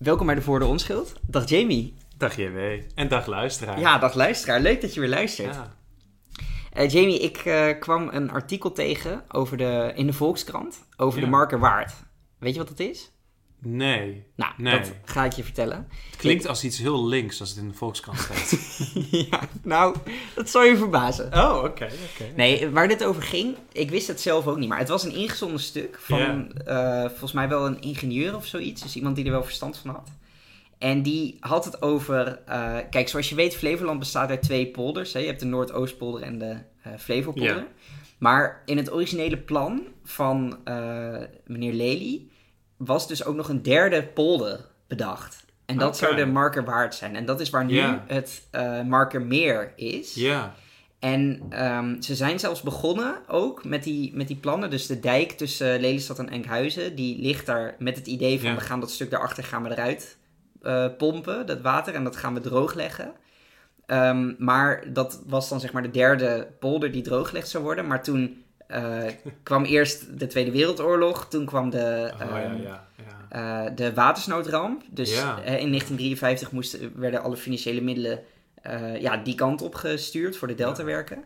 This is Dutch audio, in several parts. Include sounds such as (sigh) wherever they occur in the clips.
Welkom bij de Voor de Onschuld. Dag Jamie. Dag JW. En dag luisteraar. Ja, dag luisteraar. Leuk dat je weer luistert. Ja. Eh, Jamie, ik eh, kwam een artikel tegen over de, in de Volkskrant over Ja. de marker waard. Weet je wat dat is? Nee. Nou, Nee. dat ga ik je vertellen. Het klinkt als iets heel links als het in de Volkskrant (laughs) staat. ja, nou, dat zal je verbazen. oh, oké. oké. Nee, waar dit over ging, ik wist het zelf ook niet. Maar het was een ingezonden stuk van eh, volgens mij wel een ingenieur of zoiets. Dus iemand die er wel verstand van had. En die had het over... eh, kijk, zoals je weet, Flevoland bestaat uit twee polders. Hè? Je hebt de Noordoostpolder en de eh Flevopolder. Maar in het originele plan van meneer Lely... was dus ook nog een derde polder bedacht. En dat zou de marker waard zijn. En dat is waar nu het eh marker meer is. Ja. En ehm, ze zijn zelfs begonnen ook met die, met die plannen. Dus de dijk tussen Lelystad en Enkhuizen, die ligt daar met het idee van we gaan dat stuk daarachter gaan we eruit eh, pompen, dat water, en dat gaan we droogleggen. Ehm, maar dat was dan zeg maar de derde polder die drooggelegd zou worden. Maar toen eh, kwam eerst de Tweede Wereldoorlog, toen kwam de, Oh, ja, ehm, ja, ja. eh, de watersnoodramp. Dus eh, in 1953 moesten, werden alle financiële middelen ja, die kant op gestuurd voor de deltawerken.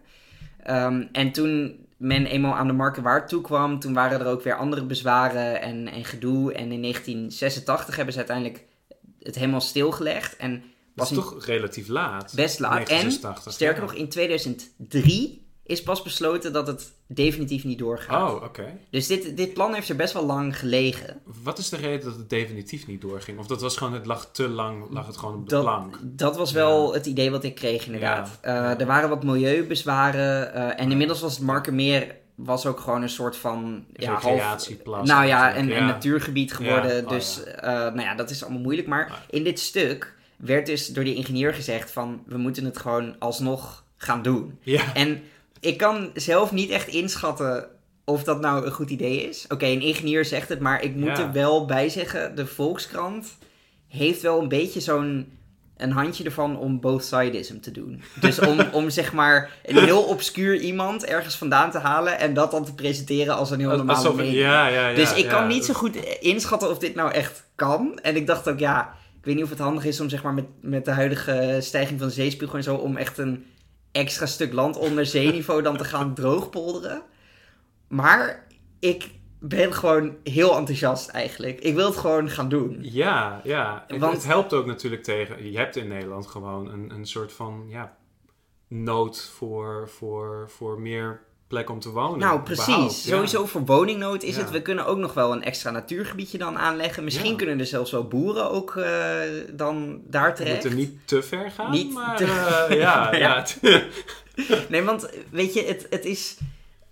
Ehm, en toen men eenmaal aan de markenwaard toekwam, toen waren er ook weer andere bezwaren en, en gedoe. En in 1986 hebben ze uiteindelijk het helemaal stilgelegd. En in- toch relatief laat. best laat. En 1986, sterker ja. nog, in 2003 is pas besloten dat het definitief niet doorgaat. Oh, oké. Dus dit, dit plan heeft er best wel lang gelegen. Wat is de reden dat het definitief niet doorging? Of dat was gewoon, het lag te lang, lag het gewoon op de Dat, plank? dat was wel het idee wat ik kreeg, inderdaad. Ja, Eh, ja. Er waren wat milieubezwaren. eh, en inmiddels was het Markermeer was ook gewoon een soort van... Ja, Recreatieplas nou ja, een, natuurgebied geworden. Oh dus eh, nou ja, dat is allemaal moeilijk. Maar in dit stuk werd dus door die ingenieur gezegd van... We moeten het gewoon alsnog gaan doen. Ja. En ik kan zelf niet echt inschatten of dat nou een goed idee is. Oké, een ingenieur zegt het, maar ik moet Ja. er wel bij zeggen... De Volkskrant heeft wel een beetje zo'n een handje ervan om both sidism te doen. Dus om, (laughs) om zeg maar een heel obscuur iemand ergens vandaan te halen... en dat dan te presenteren als een heel normale Alsof, mening. ja, ja, ja. Dus ik kan niet zo goed inschatten of dit nou echt kan. En ik dacht ook, ja, ik weet niet of het handig is om zeg maar met, met de huidige stijging van de zeespiegel en zo... om echt een extra stuk land onder zeeniveau dan te gaan droogpolderen. Maar ik ben gewoon heel enthousiast eigenlijk. Ik wil het gewoon gaan doen. Ja, ja. Want- Het helpt ook natuurlijk tegen. Je hebt in Nederland gewoon een, een soort van ja, nood voor, voor, voor meer plek om te wonen. Nou, precies. ja. Sowieso voor woningnood is Ja. het. We kunnen ook nog wel een extra natuurgebiedje dan aanleggen. Misschien Ja. kunnen er zelfs wel boeren ook eh, dan daar We terecht. moeten niet te ver gaan, Niet maar te- eh, (laughs) ja, Ja. Nee, want weet je, het, het is.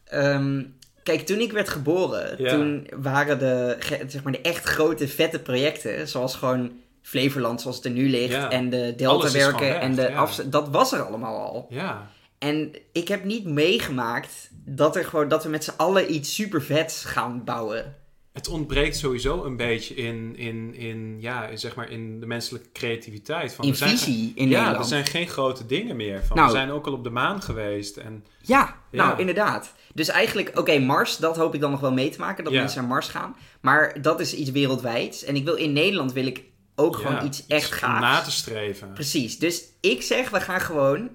ehm, kijk, toen ik werd geboren, Ja. toen waren de, zeg maar, de echt grote, vette projecten, zoals gewoon Flevoland, zoals het er nu ligt, Ja. en de deltawerken en de ja. dat was er allemaal al. ja. En ik heb niet meegemaakt dat, er gewoon, dat we met z'n allen iets super vets gaan bouwen. Het ontbreekt sowieso een beetje in, in, in, ja, in, zeg maar in de menselijke creativiteit. Van, In zijn visie in ja, Nederland. er zijn geen grote dingen meer. Van, Nou. we zijn ook al op de maan geweest. En, Ja, Ja. nou inderdaad. Dus eigenlijk, oké, Mars, dat hoop ik dan nog wel mee te maken, dat Ja. mensen naar Mars gaan. Maar dat is iets wereldwijds. En ik wil in Nederland wil ik ook gewoon iets echt gaafs. Na te streven. Precies. Dus ik zeg, we gaan gewoon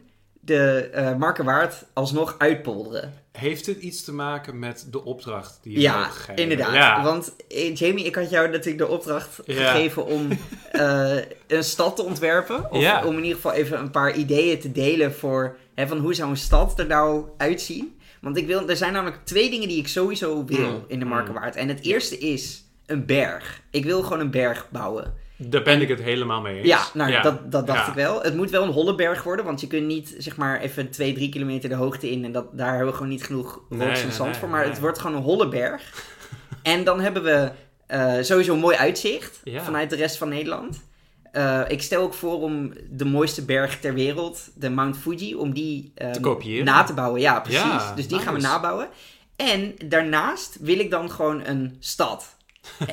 de eh Markenwaard alsnog uitpolderen. Heeft het iets te maken met de opdracht die je Ja, hebt gegeven? inderdaad. Ja. Want eh, Jamie, ik had jou natuurlijk de opdracht Ja. gegeven om (laughs) eh, een stad te ontwerpen. Of Ja. om in ieder geval even een paar ideeën te delen voor hè, van hoe zou een stad er nou uitzien. Want ik wil, er zijn namelijk twee dingen die ik sowieso wil Mm, in de mm. Markenwaard. En het eerste is een berg. Ik wil gewoon een berg bouwen. Daar ben ik het helemaal mee eens. Ja, nou, Dat, dat dacht Ja. ik wel. Het moet wel een holle berg worden, want je kunt niet zeg maar even 2, 3 kilometer de hoogte in. En dat, daar hebben we gewoon niet genoeg Nee, rots en zand nee, voor. Maar het wordt gewoon een holle berg. (laughs) en dan hebben we eh, sowieso een mooi uitzicht Ja. vanuit de rest van Nederland. Eh, ik stel ook voor om de mooiste berg ter wereld, de Mount Fuji, om die eh, Te kopiëren. na te bouwen. Ja, precies. Dus die gaan we nabouwen. En daarnaast wil ik dan gewoon een stad.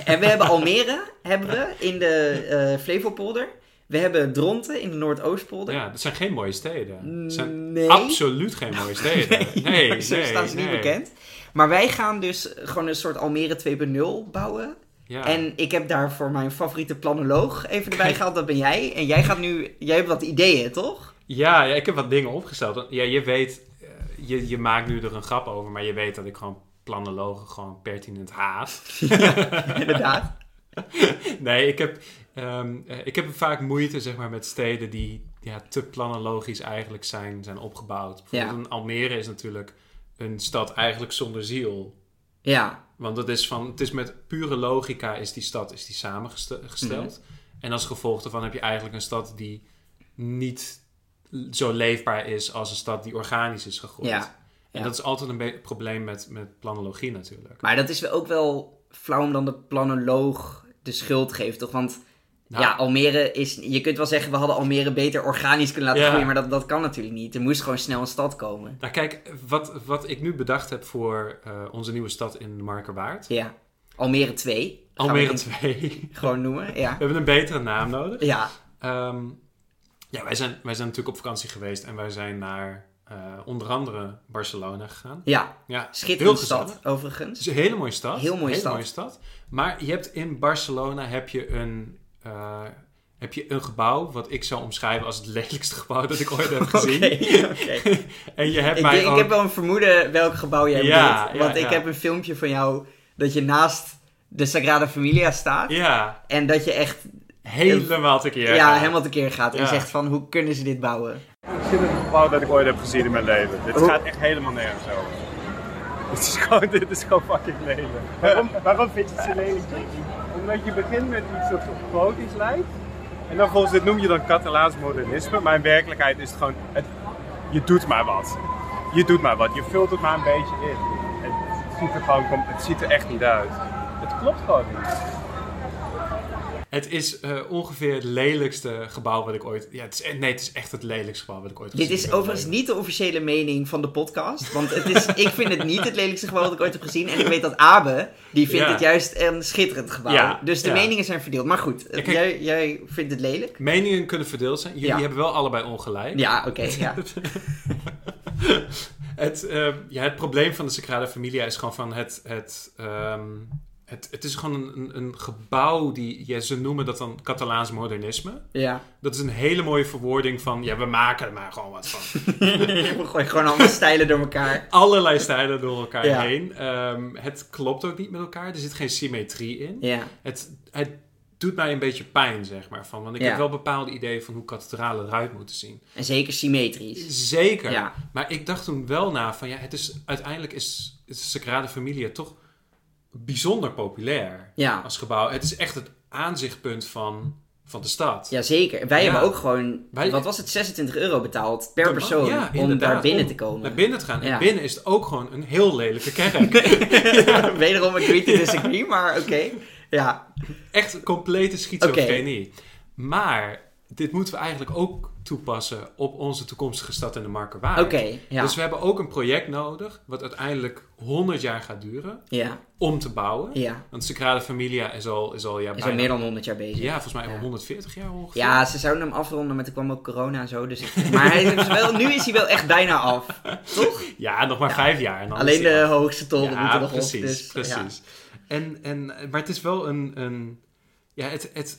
En we hebben Almere, hebben we, in de eh Flevopolder. We hebben Dronten in de Noordoostpolder. Ja, dat zijn geen mooie steden. Dat zijn Nee. absoluut geen mooie steden. (laughs) Nee, nee, zo staan ze niet nee. bekend. Maar wij gaan dus gewoon een soort Almere 2.0 bouwen. Ja. En ik heb daar voor mijn favoriete planoloog even erbij gehaald. Dat ben jij. En jij gaat nu... Jij hebt wat ideeën, toch? Ja, ja, ik heb wat dingen opgesteld. Ja, je weet, eh, je, je maakt nu er een grap over, maar je weet dat ik gewoon planologen gewoon pertinent haat. Inderdaad. (laughs) nee, ik heb, ehm, eh, ik heb vaak moeite zeg maar, met steden die ja, te planologisch eigenlijk zijn, zijn opgebouwd. Bijvoorbeeld Ja. Almere is natuurlijk een stad eigenlijk zonder ziel. Ja. Want het is, van, het is met pure logica is die stad is die samengesteld. En als gevolg daarvan heb je eigenlijk een stad die niet zo leefbaar is als een stad die organisch is gegroeid. Ja. En dat is altijd een probleem met, met planologie natuurlijk. Maar dat is ook wel flauw om dan de planoloog de schuld geven, toch? Want Nou, ja, Almere is... Je kunt wel zeggen, we hadden Almere beter organisch kunnen laten Ja. groeien. Maar dat, dat kan natuurlijk niet. Er moest gewoon snel een stad komen. Nou kijk, wat, wat ik nu bedacht heb voor eh, onze nieuwe stad in Markerwaard. Ja. Almere 2. gaan we Almere denk 2. ik Gewoon noemen, ja. We hebben een betere naam nodig. Ja, Ehm, ja, wij zijn, wij zijn natuurlijk op vakantie geweest en wij zijn naar eh, onder andere Barcelona gegaan. ja. Ja, Schitterende stad, gezellig. Het overigens. is een hele mooie stad. Heel mooie Hele stad. mooie stad. Maar je hebt in Barcelona heb je een, eh, heb je een gebouw wat ik zou omschrijven als het lelijkste gebouw dat ik ooit heb (laughs) gezien. Oké. (laughs) En je hebt Ik, mij denk- ik heb wel een vermoeden welk gebouw jij Ja, bedoelt. Want ja, ik ja. heb een filmpje van jou dat je naast de Sagrada Familia staat. Ja, En dat je echt helemaal tekeer. ja, gaat. helemaal tekeer gaat. En zegt van, hoe kunnen ze dit bouwen? Het gebouw dat ik ooit heb gezien in mijn leven. Dit gaat echt helemaal nergens over. (laughs) Dit is gewoon, dit is gewoon fucking lelijk. Waarom, waarom vind je het zo lelijk? Omdat je begint met iets dat gotisch lijkt. En dan volgens dit noem je dan Catalaans modernisme. Maar in werkelijkheid is het gewoon, het, je doet maar wat. Je doet maar wat. Je vult het maar een beetje in. En het ziet er gewoon, het ziet er echt niet uit. Het klopt gewoon niet. Het is eh, ongeveer het lelijkste gebouw wat ik ooit... Ja, het is, e- nee, het is echt het lelijkste gebouw wat ik ooit Dit gezien is heb in mijn overigens niet de officiële mening van de podcast. Want het is, ik vind het niet het lelijkste gebouw dat ik ooit heb gezien. En ik weet dat Abe, die vindt Ja. het juist een schitterend gebouw. Ja, dus de ja. meningen zijn verdeeld. Maar goed, kijk- jij, jij vindt het lelijk? Meningen kunnen verdeeld zijn. Jullie hebben wel allebei ongelijk. Ja, oké. ja. (laughs) Het, eh, ja, het probleem van de Sagrada Familia is gewoon van het... Het, ehm, het, het is gewoon een, een, een gebouw die... Ja, ze noemen dat dan Catalaans modernisme. ja. Dat is een hele mooie verwoording van... Ja, we maken er maar gewoon wat van. (laughs) We gooien gewoon allemaal stijlen door elkaar. Allerlei stijlen door elkaar Ja. heen. Ehm, het klopt ook niet met elkaar. Er zit geen symmetrie in. Ja. Het, het doet mij een beetje pijn, zeg maar. Van, want ik Ja. heb wel bepaalde ideeën van hoe kathedralen eruit moeten zien. En zeker symmetrisch. Zeker. Ja. Maar ik dacht toen wel na van ja, het is uiteindelijk is, is de Sagrada Familia toch bijzonder populair Ja. als gebouw. Het is echt het aanzichtpunt van, van de stad. Ja, zeker. Wij Ja. hebben ook gewoon, Wij- wat was het, 26 euro betaald per persoon ja, om daar binnen om te komen. Naar binnen te gaan. En binnen is het ook gewoon een heel lelijke kerk. (laughs) Wederom agree to disagree, maar oké. (laughs) Ja. Echt complete schizofrenie. Maar dit moeten we eigenlijk ook toepassen op onze toekomstige stad in de. Oké, ja. Dus we hebben ook een project nodig, wat uiteindelijk 100 jaar gaat duren, ja, om te bouwen. ja. Want Sagrada Familia is al, is al, ja, Is al meer dan 100 jaar bezig. Ja, volgens mij al Ja. 140 jaar ongeveer. Ja, ze zouden hem afronden, maar toen kwam ook corona en zo. Dus maar hij is wel, nu is hij wel echt bijna af. Toch? Ja, nog maar vijf jaar. En dan Alleen de af. hoogste toren moeten nog precies, op. Dus, precies. En, en, maar het is wel een... een ja, het, het,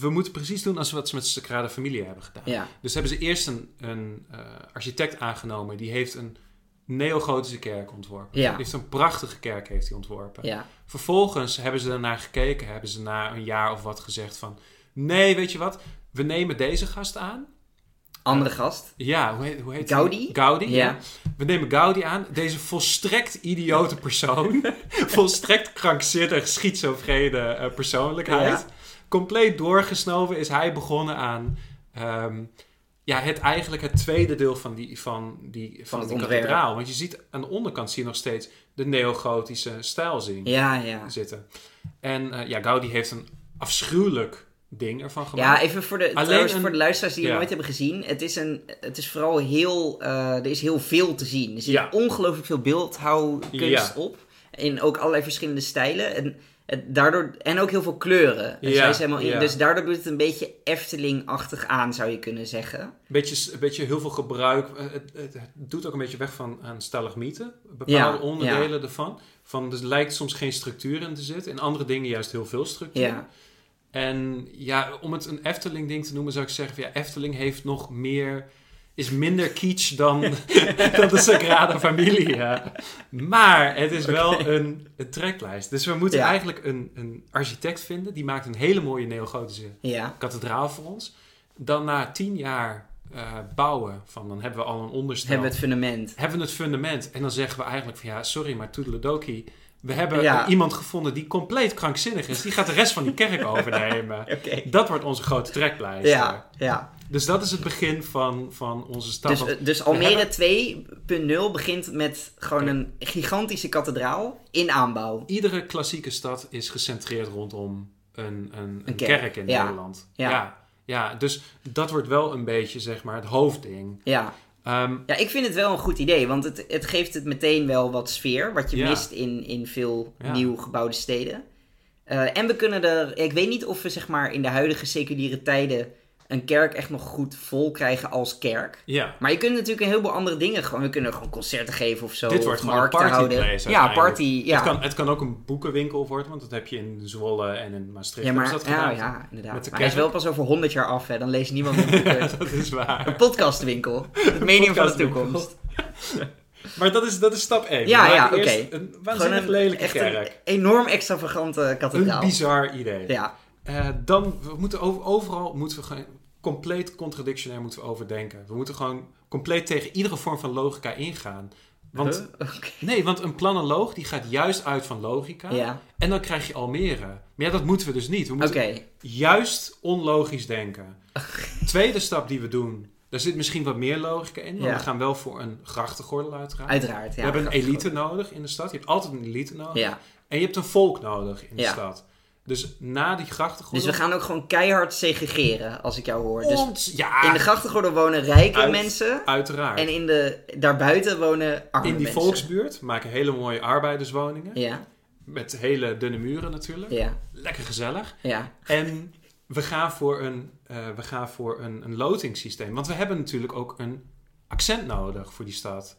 we moeten precies doen als wat ze met de Sagrada Familia hebben gedaan. Ja. Dus hebben ze eerst een, een eh, architect aangenomen. Die heeft een neogotische kerk ontworpen. Ja. Die heeft een prachtige kerk heeft hij ontworpen. Ja. Vervolgens hebben ze ernaar gekeken. Hebben ze na een jaar of wat gezegd van... Nee, weet je wat? We nemen deze gast aan. Andere gast. Ja, hoe heet, hoe heet die? Gaudi? Gaudi, ja. Ja. We nemen Gaudi aan. Deze volstrekt idiote persoon. (laughs) volstrekt krankzinnig, schizofrene eh, persoonlijkheid. Ja. Compleet doorgesnoven is hij begonnen aan... ehm, ja, het eigenlijk het tweede deel van die, van die, van het die kathedraal. Want je ziet aan de onderkant zie je nog steeds de neogotische stijl zien, Ja, ja. zitten. En eh, ja, Gaudi heeft een afschuwelijk ding ervan Ja, gemaakt. even voor de, Alleen een- voor de luisteraars die het ja. nooit hebben gezien. Het is, een, het is vooral heel... eh, er is heel veel te zien. Er zit Ja. ongelooflijk veel beeldhouwkunst Ja. op. In ook allerlei verschillende stijlen. En Het, daardoor, en ook heel veel kleuren. Ja, is helemaal in- ja. Dus daardoor doet het een beetje Efteling-achtig aan, zou je kunnen zeggen. Een beetje, een beetje heel veel gebruik. eh, Het, het, het doet ook een beetje weg van aan stalagmieten. Bepaalde Ja, onderdelen ervan. Van, er lijkt soms geen structuur in te zitten. In andere dingen juist heel veel structuur. Ja, En ja, om het een Efteling ding te noemen, zou ik zeggen: ja, Efteling heeft nog meer. Is minder kitsch dan, (laughs) dan de Sagrada Familia. Maar het is wel een, een treklijst. Dus we moeten Ja. eigenlijk een, een architect vinden. Die maakt een hele mooie neogotische ja, kathedraal voor ons. Dan na tien jaar eh, bouwen, van, dan hebben we al een onderstel. hebben we het fundament. hebben we het fundament. En dan zeggen we eigenlijk van ja, sorry, maar toedeledokie. We hebben Ja. iemand gevonden die compleet krankzinnig is. Die gaat de rest van die kerk (laughs) overnemen. Dat wordt onze grote trekpleister. Ja, ja. Dus dat is het begin van, van onze stap. Dus, dus Almere hebben- 2.0 begint met gewoon een gigantische kathedraal in aanbouw. iedere klassieke stad is gecentreerd rondom een, een, een Een kerk. kerk, in ja. Nederland. Ja. Ja. ja, dus dat wordt wel een beetje zeg maar het hoofdding. Ja. Ehm, ja, ik vind het wel een goed idee, want het, het geeft het meteen wel wat sfeer, wat je Ja. mist in, in veel Ja. nieuw gebouwde steden. Eh, en we kunnen er, ik weet niet of we zeg maar in de huidige seculiere tijden een kerk echt nog goed vol krijgen als kerk. ja, Maar je kunt natuurlijk een heleboel andere dingen gewoon. We kunnen gewoon concerten geven of zo. Dit wordt gewoon een partyplace Ja, party. Ja, Het, kan, het kan ook een boekenwinkel worden, want dat heb je in Zwolle en in Maastricht. ja maar dat ja, gedaan. ja, inderdaad. Met de Maar hij is wel pas over 100 jaar af, hè. Dan leest niemand (laughs) meer boeken. Dat is waar. Een podcastwinkel. (laughs) Het medium van de toekomst. (laughs) Maar dat is, dat is stap 1. Ja, ja, oké. Een waanzinnig een, lelijke echt kerk. een enorm extravagante Een kathedraal. bizar idee. Ja, Eh, dan, we moeten over, overal moeten we compleet contradictionair moeten we overdenken. We moeten gewoon compleet tegen iedere vorm van logica ingaan. Want, Huh? (laughs) Nee, want een planoloog die gaat juist uit van logica. Ja, En dan krijg je Almere. Maar ja, dat moeten we dus niet. We moeten juist onlogisch denken. (laughs) Tweede stap die we doen, daar zit misschien wat meer logica in. Maar Ja. we gaan wel voor een grachtengordel uiteraard. Uiteraard, ja. we hebben een elite nodig in de stad. Je hebt altijd een elite nodig. Ja, En je hebt een volk nodig in de stad. Dus na die grachtengordel... dus we gaan ook gewoon keihard segregeren, als ik jou hoor. Dus ja, in de grachtengordel wonen rijke Uit- mensen. uiteraard. En in de, daarbuiten wonen arme in die mensen. volksbuurt maken hele mooie arbeiderswoningen. Ja, Met hele dunne muren natuurlijk. ja, Lekker gezellig. ja. En we gaan voor een, eh, we gaan voor een, een lotingssysteem. Want we hebben natuurlijk ook een accent nodig voor die stad.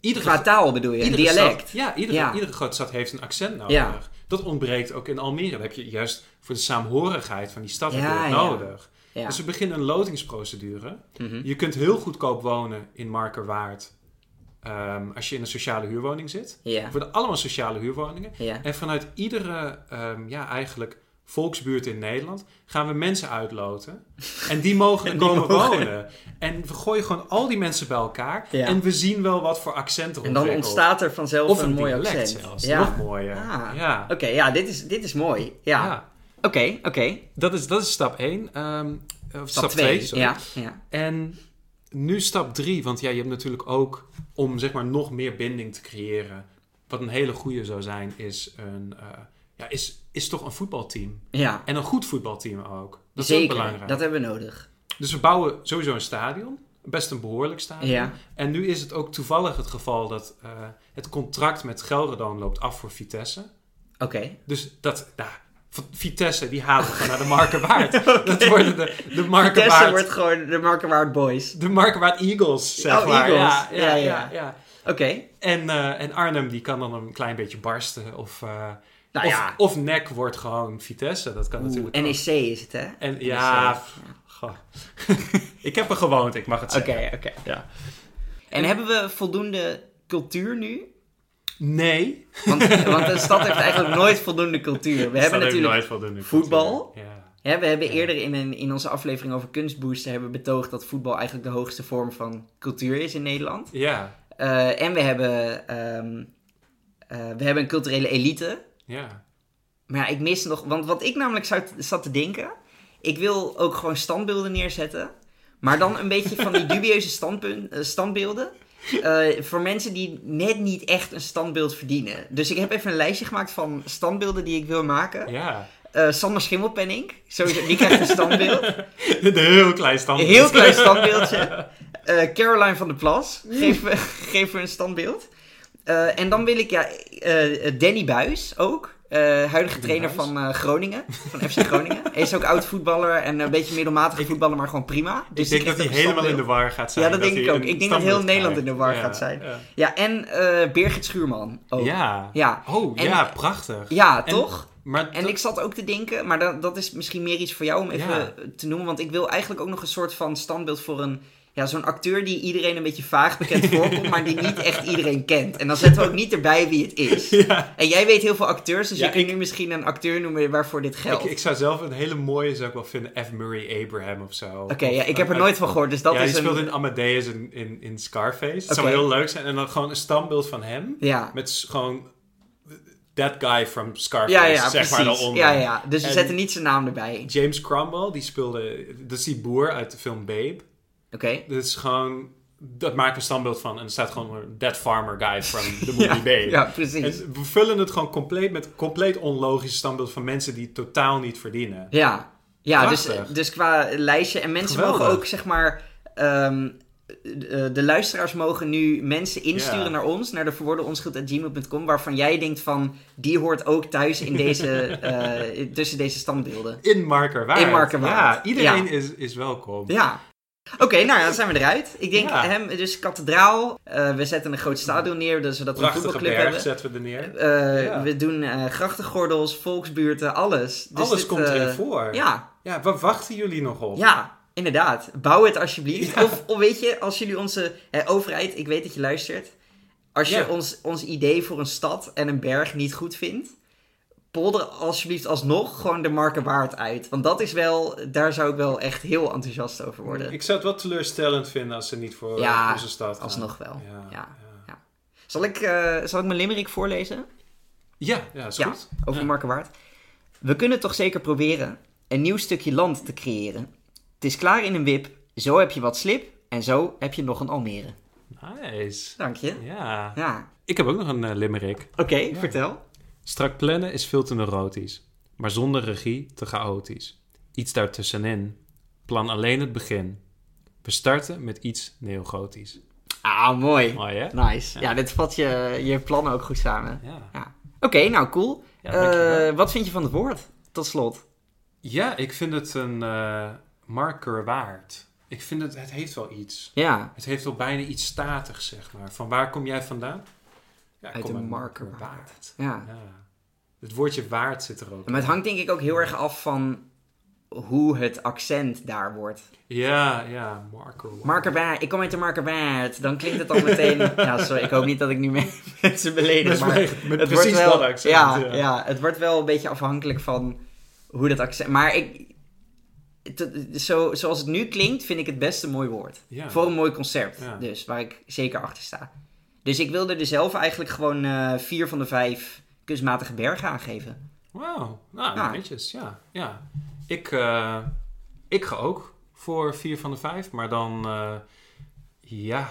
Iedere, qua taal bedoel je, een dialect. Stad, ja, iedere, Ja. iedere grote stad heeft een accent nodig. Ja. Dat ontbreekt ook in Almere. Dat heb je juist voor de saamhorigheid van die stad Ja, nodig. Dus we beginnen een lotingsprocedure. Mhm. Je kunt heel goedkoop wonen in Markerwaard. ehm, als je in een sociale huurwoning zit. Het worden allemaal sociale huurwoningen. En vanuit iedere, ehm, ja, eigenlijk volksbuurt in Nederland gaan we mensen uitloten. (laughs) En die mogen er En die komen mogen- wonen. En we gooien gewoon al die mensen bij elkaar. Ja. En we zien wel wat voor accenten er En dan ontstaat er vanzelf Of een, een mooi accent. zelfs. Ja. Nog mooier. Ah. Ja. Oké, ja, dit is, dit is mooi. Ja. Ja. Oké, oké. Dat, is, dat is stap 1. Stap stap 2. 2, sorry. Ja, ja. En nu stap 3, want ja, je hebt natuurlijk ook om zeg maar nog meer binding te creëren. Wat een hele goede zou zijn, is, een, eh, ja, is, is toch een voetbalteam. ja. En een goed voetbalteam ook. Dat is ook belangrijk. dat hebben we nodig. Dus we bouwen sowieso een stadion. Best een behoorlijk stadion. Ja. En nu is het ook toevallig het geval dat eh, het contract met Gelderdoom loopt af voor Vitesse. Oké. Dus dat, nou, Vitesse, die halen we naar de Markerwaard. (laughs) Dat worden de, de Markerwaard... Vitesse wordt gewoon de Markerwaard Boys. De Markerwaard Eagles, zeg Oh, maar. Eagles. Ja, ja, Ja, ja. ja. ja, Oké. En, eh, en Arnhem, die kan dan een klein beetje barsten. Of, eh Nou of, ja. of NEC wordt gewoon Vitesse. Dat kan Oeh, natuurlijk ook. NEC is het, hè? En ja, NEC. goh. (laughs) ik heb er gewoond, ik mag het Oké, zeggen. oké. Ja. En hebben we voldoende cultuur nu? Nee. Want, (laughs) want de stad heeft eigenlijk nooit voldoende cultuur. We hebben natuurlijk voetbal. Ja. We hebben Ja. eerder in, een, in onze aflevering over kunstboosten hebben betoogd dat voetbal eigenlijk de hoogste vorm van cultuur is in Nederland. Ja, Eh, en we hebben, ehm, eh, we hebben een culturele elite. Ja. Maar ja, ik mis nog... Want wat ik namelijk zou, zat te denken... Ik wil ook gewoon standbeelden neerzetten. Maar dan een beetje van die (laughs) dubieuze standpunt, eh, standbeelden. eh, voor mensen die net niet echt een standbeeld verdienen. Dus ik heb even een lijstje gemaakt van standbeelden die ik wil maken. ja. Eh, Sander Schimmelpenning. Sowieso, die krijgt een standbeeld. (laughs) Een heel klein stand. Een heel klein standbeeldje. (laughs) Eh, Caroline van der Plas. Geef, me- geef me een standbeeld. Eh, en dan wil ik ja, eh, Danny Buis ook. eh, huidige trainer van Groningen, van FC Groningen. (laughs) Hij is ook oud voetballer en een beetje middelmatige voetballer, maar gewoon prima. Dus ik denk dat hij helemaal in de war gaat zijn. Ja, dat denk ik ook. Ik denk dat heel Nederland in de war gaat zijn. Ja, Ja, en Birgit Schuurman ook. ja. Ja. Oh, En- ja, prachtig. Ja, En- toch? Maar En dat- ik zat ook te denken, maar dat, dat is misschien meer iets voor jou om even Ja. te noemen. Want ik wil eigenlijk ook nog een soort van standbeeld voor een... Ja, zo'n acteur die iedereen een beetje vaag bekend (laughs) voorkomt, maar die niet echt iedereen kent. En dan zetten we ook niet erbij wie het is. (laughs) Ja. En jij weet heel veel acteurs, dus Ja, je kunt ik- nu misschien een acteur noemen waarvoor dit geldt. Ik, ik zou zelf een hele mooie zou ik wel vinden, F. Murray Abraham of zo. Oké, ja, ik heb er nooit van gehoord, dus dat ja, is die een... speelde in Amadeus in, in, in Scarface. Het Oké. zou heel leuk zijn. En dan gewoon een standbeeld van hem. Ja, Met gewoon that guy from Scarface, ja, ja, zeg precies. maar daaronder. Ja, ja, dus we En- zetten niet zijn naam erbij. James Cromwell, die speelde... Dat is die boer uit de film Babe. Oké. Dat is gewoon... Dat maakt een standbeeld van. En er staat gewoon that farmer guy from (laughs) the movie Ja, Babe. ja, precies. En we vullen het gewoon compleet met compleet onlogische standbeeld van mensen die het totaal niet verdienen. Ja, ja dus, Prachtig. dus qua lijstje. En mensen Geweldig. mogen ook, zeg maar. ehm, de, de luisteraars mogen nu mensen insturen naar ons, naar de verwoordenonschuld.gmail.com, waarvan jij denkt van, die hoort ook thuis in deze, (laughs) eh, tussen deze standbeelden. In Markerwaard. In Markerwaard. Ja, iedereen Ja. Is, is welkom. Ja. Oké, nou ja, dan zijn we eruit. Ik denk, Ja. hem, dus kathedraal, eh, we zetten een groot stadion neer, dus zodat we een voetbalclub hebben. zetten we er neer. Eh, Ja. We doen eh, grachtengordels, volksbuurten, alles. Dus Alles dit, komt eh, erin voor. Ja, Ja, waar wachten jullie nog op? Ja, inderdaad. Bouw het alsjeblieft. Ja. Of, of weet je, als jullie onze eh, overheid, ik weet dat je luistert. Als je Ja. ons, ons idee voor een stad en een berg niet goed vindt, polder alsjeblieft alsnog gewoon de marken waard uit. Want dat is wel, daar zou ik wel echt heel enthousiast over worden. Ik zou het wel teleurstellend vinden als ze niet voor Ja, eh, onze stad gaan. alsnog wel. Ja, Ja. Zal ik, eh, zal ik mijn limerick voorlezen? ja, ja, is goed. Over. Markenwaard. We kunnen toch zeker proberen een nieuw stukje land te creëren. Het is klaar in een wip, zo heb je wat slip en zo heb je nog een Almere. Nice. Dank je. Ja. Ja. Ik heb ook nog een eh, limerick. Oké, vertel. Strak plannen is veel te neurotisch, maar zonder regie te chaotisch. Iets daartussenin. Plan alleen het begin. We starten met iets neogotisch. Ah, mooi. Mooi hè? Nice. Ja, Ja. dit vat je, je plannen ook goed samen. Ja. Oké, nou cool. Eh, wat vind je van het woord? Tot slot. Ja, ik vind het een eh, marker waard. Ik vind het, het heeft wel iets. Ja, Het heeft wel bijna iets statigs, zeg maar. Van waar kom jij vandaan? Ja, Uit kom de uit marker waard. ja. Ja. Het woordje waard zit er ook Maar het hangt denk ik ook heel erg af van hoe het accent daar wordt. Ja, ja, marker waard. Markerwaard, ik kom uit de Markerwaard. Dan klinkt het al meteen... (laughs) ja, sorry, ik hoop niet dat ik nu me- (laughs) mensen beledig, maar... met Het precies wordt wel, dat accent. ja, ja. het wordt wel een beetje afhankelijk van hoe dat accent... Maar ik... zo, zoals het nu klinkt, vind ik het best een mooi woord. Ja. Voor een mooi concept, Ja. dus, waar ik zeker achter sta. Dus ik wilde er zelf eigenlijk gewoon eh, vier van de vijf kunstmatige bergen aangeven. Wauw, nou, Ja. netjes, ja. ja. Ik, eh, ik ga ook voor vier van de vijf, maar dan, eh, ja,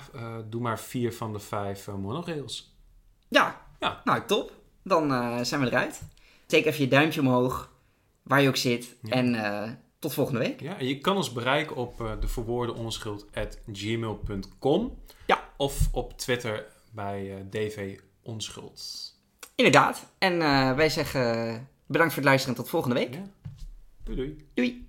doe maar vier van de vijf monorails. Ja, Ja. nou top. Dan zijn we eruit. Steek even je duimpje omhoog, waar je ook zit. En tot volgende week. Ja, en je kan ons bereiken op eh de verwoorde onschuld gmail.com. Ja. Of op Twitter bij eh, DV Onschuld. Inderdaad. En eh, wij zeggen bedankt voor het luisteren en tot volgende week. Ja. Doei doei. Doei.